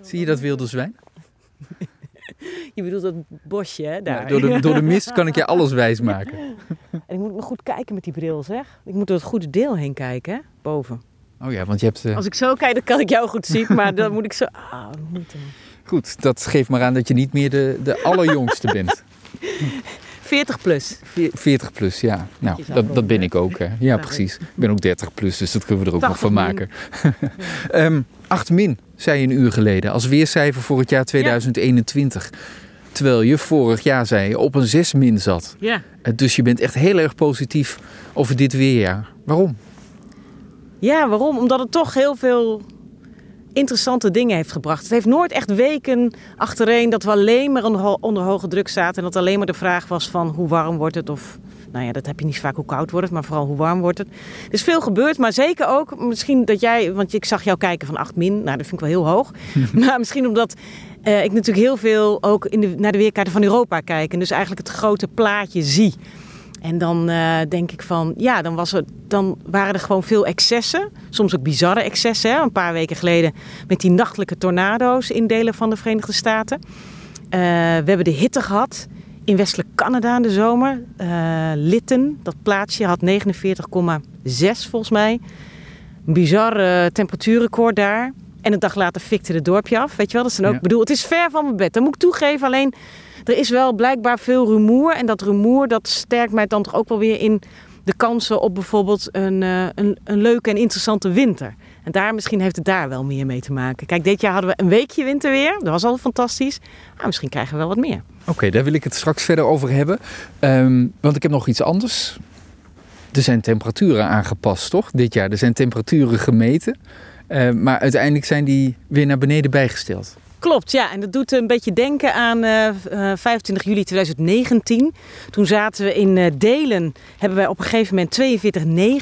Zie je dat wilde zwijn? Je bedoelt dat bosje, hè? Daar. Ja, door, de, door de mist kan ik je alles wijs maken. En ik moet nog goed kijken met die bril, zeg. Ik moet door het goede deel heen kijken, hè? Boven. Oh ja, want je hebt... eh, Als ik zo kijk, dan kan ik jou goed zien, maar dan moet ik zo... Ah. Goed, dat geeft maar aan dat je niet meer de, de allerjongste bent. 40 plus. Veer- 40 plus, ja. Nou, dat, dat ben ik ook. Hè. Ja, precies. Ik ben ook 30 plus, dus dat kunnen we er ook nog 80 van maken. Ehm 8 min, zei je een uur geleden, als weercijfer voor het jaar 2021. Terwijl je vorig jaar zei op een 6 min zat. Ja. Eh, Dus je bent echt heel erg positief over dit weerjaar. Waarom? Ja, waarom? Omdat het toch heel veel interessante dingen heeft gebracht. Het heeft nooit echt weken achtereen dat we alleen maar onder hoge druk zaten. En dat alleen maar de vraag was van hoe warm wordt het of... Nou ja, dat heb je niet vaak hoe koud wordt het, maar vooral hoe warm wordt het. Er is veel gebeurd, maar zeker ook misschien dat jij... Want ik zag jou kijken van 8 min, nou dat vind ik wel heel hoog. maar misschien omdat eh, ik natuurlijk heel veel ook in de, naar de weerkaarten van Europa kijk. En dus eigenlijk het grote plaatje zie. En dan eh, denk ik van, ja, dan, was er, dan waren er gewoon veel excessen. Soms ook bizarre excessen. Hè? Een paar weken geleden met die nachtelijke tornado's in delen van de Verenigde Staten. Eh, we hebben de hitte gehad in westelijk Canada in de zomer. Eh Litten, dat plaatsje, had 49,6 volgens mij. Een bizar eh, temperatuurrecord daar. En een dag later fikte het dorpje af. Weet je wel, dat zijn ook... Ja. Bedoel, het is ver van mijn bed. Dat moet ik toegeven. Alleen, er is wel blijkbaar veel rumoer. En dat rumoer, dat sterkt mij dan toch ook wel weer in de kansen op bijvoorbeeld een, eh, een, een leuke en interessante winter. En daar, misschien heeft het daar wel meer mee te maken. Kijk, dit jaar hadden we een weekje winterweer. Dat was al fantastisch. Ah, misschien krijgen we wel wat meer. Oké, daar wil ik het straks verder over hebben. Ehm, want ik heb nog iets anders. Er zijn temperaturen aangepast, toch? Dit jaar. Er zijn temperaturen gemeten. Eh, maar uiteindelijk zijn die weer naar beneden bijgesteld. Klopt, ja. En dat doet een beetje denken aan eh, eh, 25 juli 2019. Toen zaten we in eh, Delen. Hebben wij op een gegeven moment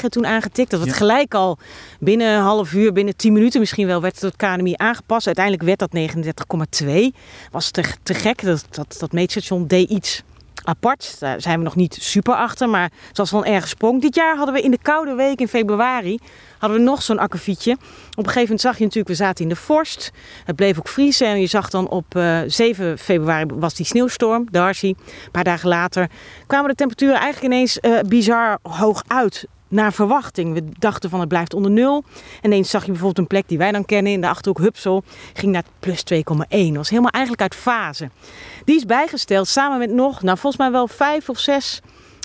42,9 toen aangetikt. Dat werd Ja. gelijk al binnen een half uur, binnen 10 minuten misschien wel, werd het door het KNMI aangepast. Uiteindelijk werd dat 39,2. Was te, te gek. Dat, dat, dat meetstation deed iets apart. Daar zijn we nog niet super achter, maar het was wel een erge sprong. Dit jaar hadden we in de koude week in februari hadden we nog zo'n akkefietje. Op een gegeven moment zag je natuurlijk, we zaten in de vorst. Het bleef ook vriezen en je zag dan op eh, 7 februari was die sneeuwstorm, Darcy. Een paar dagen later kwamen de temperaturen eigenlijk ineens eh, bizar hoog uit. Naar verwachting. We dachten van het blijft onder nul. En ineens zag je bijvoorbeeld een plek die wij dan kennen in de Achterhoek Hupsel. Ging naar plus 2,1. Dat was helemaal eigenlijk uit fase. Die is bijgesteld samen met nog, nou volgens mij wel vijf of zes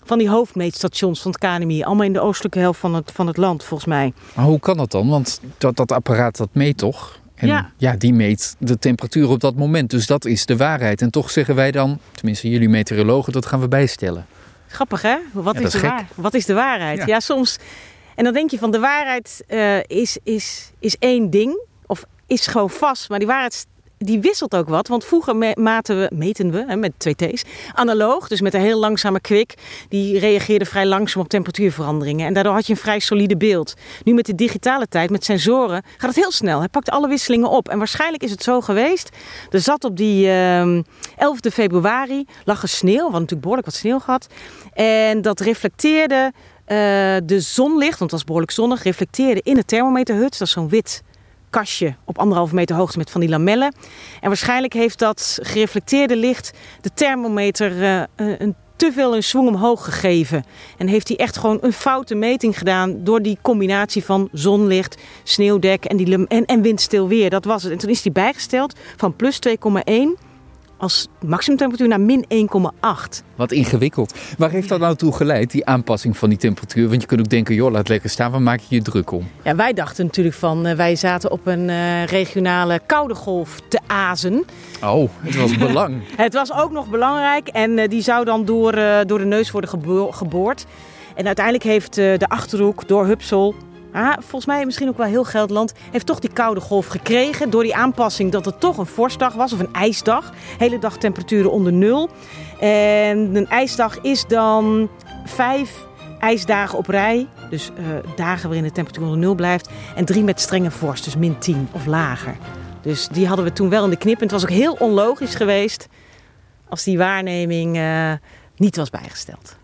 van die hoofdmeetstations van het KNMI. Allemaal in de oostelijke helft van het, van het land volgens mij. Maar hoe kan dat dan? Want dat, dat apparaat dat meet toch? En Ja. ja, die meet de temperatuur op dat moment. Dus dat is de waarheid. En toch zeggen wij dan, tenminste jullie meteorologen, dat gaan we bijstellen. Grappig hè? Wat, Ja, is, de gek. waar- Wat is de waarheid? Ja. Ja. soms. En dan denk je van de waarheid eh, is, is, is één ding. Of is gewoon vast. Maar die waarheid die wisselt ook wat. Want vroeger maten we, meten we hè, met twee T's analoog. Dus met een heel langzame kwik. Die reageerde vrij langzaam op temperatuurveranderingen. En daardoor had je een vrij solide beeld. Nu met de digitale tijd, met sensoren, gaat het heel snel. Hij pakt alle wisselingen op. En waarschijnlijk is het zo geweest. Er zat op die ehm 11 februari, lag er sneeuw. Hadden natuurlijk behoorlijk wat sneeuw gehad. En dat reflecteerde eh, de zonlicht, want het was behoorlijk zonnig, reflecteerde in de thermometerhut. Dat is zo'n wit kastje op anderhalve meter hoogte met van die lamellen. En waarschijnlijk heeft dat gereflecteerde licht de thermometer eh, een- een te veel een swing omhoog gegeven. En heeft hij echt gewoon een foute meting gedaan door die combinatie van zonlicht, sneeuwdek en, die en, en windstil weer. Dat was het. En toen is hij bijgesteld van plus 2,1 als maximumtemperatuur naar min 1,8. Wat ingewikkeld. Waar heeft dat nou toe geleid, die aanpassing van die temperatuur? Want je kunt ook denken, joh, laat lekker staan, waar maak je je druk om? Ja, wij dachten natuurlijk van, eh, wij zaten op een eh, regionale koude golf te azen. Oh, het was belang. Het was ook nog belangrijk en eh, die zou dan door, door de neus worden gebo- geboord. En uiteindelijk heeft de Achterhoek door Hupsel, ah, volgens mij misschien ook wel heel Gelderland, heeft toch die koude golf gekregen. Door die aanpassing dat het toch een vorstdag was of een ijsdag. Hele dag temperaturen onder nul. En een ijsdag is dan vijf ijsdagen op rij. Dus eh, dagen waarin de temperatuur onder nul blijft. En drie met strenge vorst, dus min 10 of lager. Dus die hadden we toen wel in de knip. En het was ook heel onlogisch geweest als die waarneming eh, niet was bijgesteld.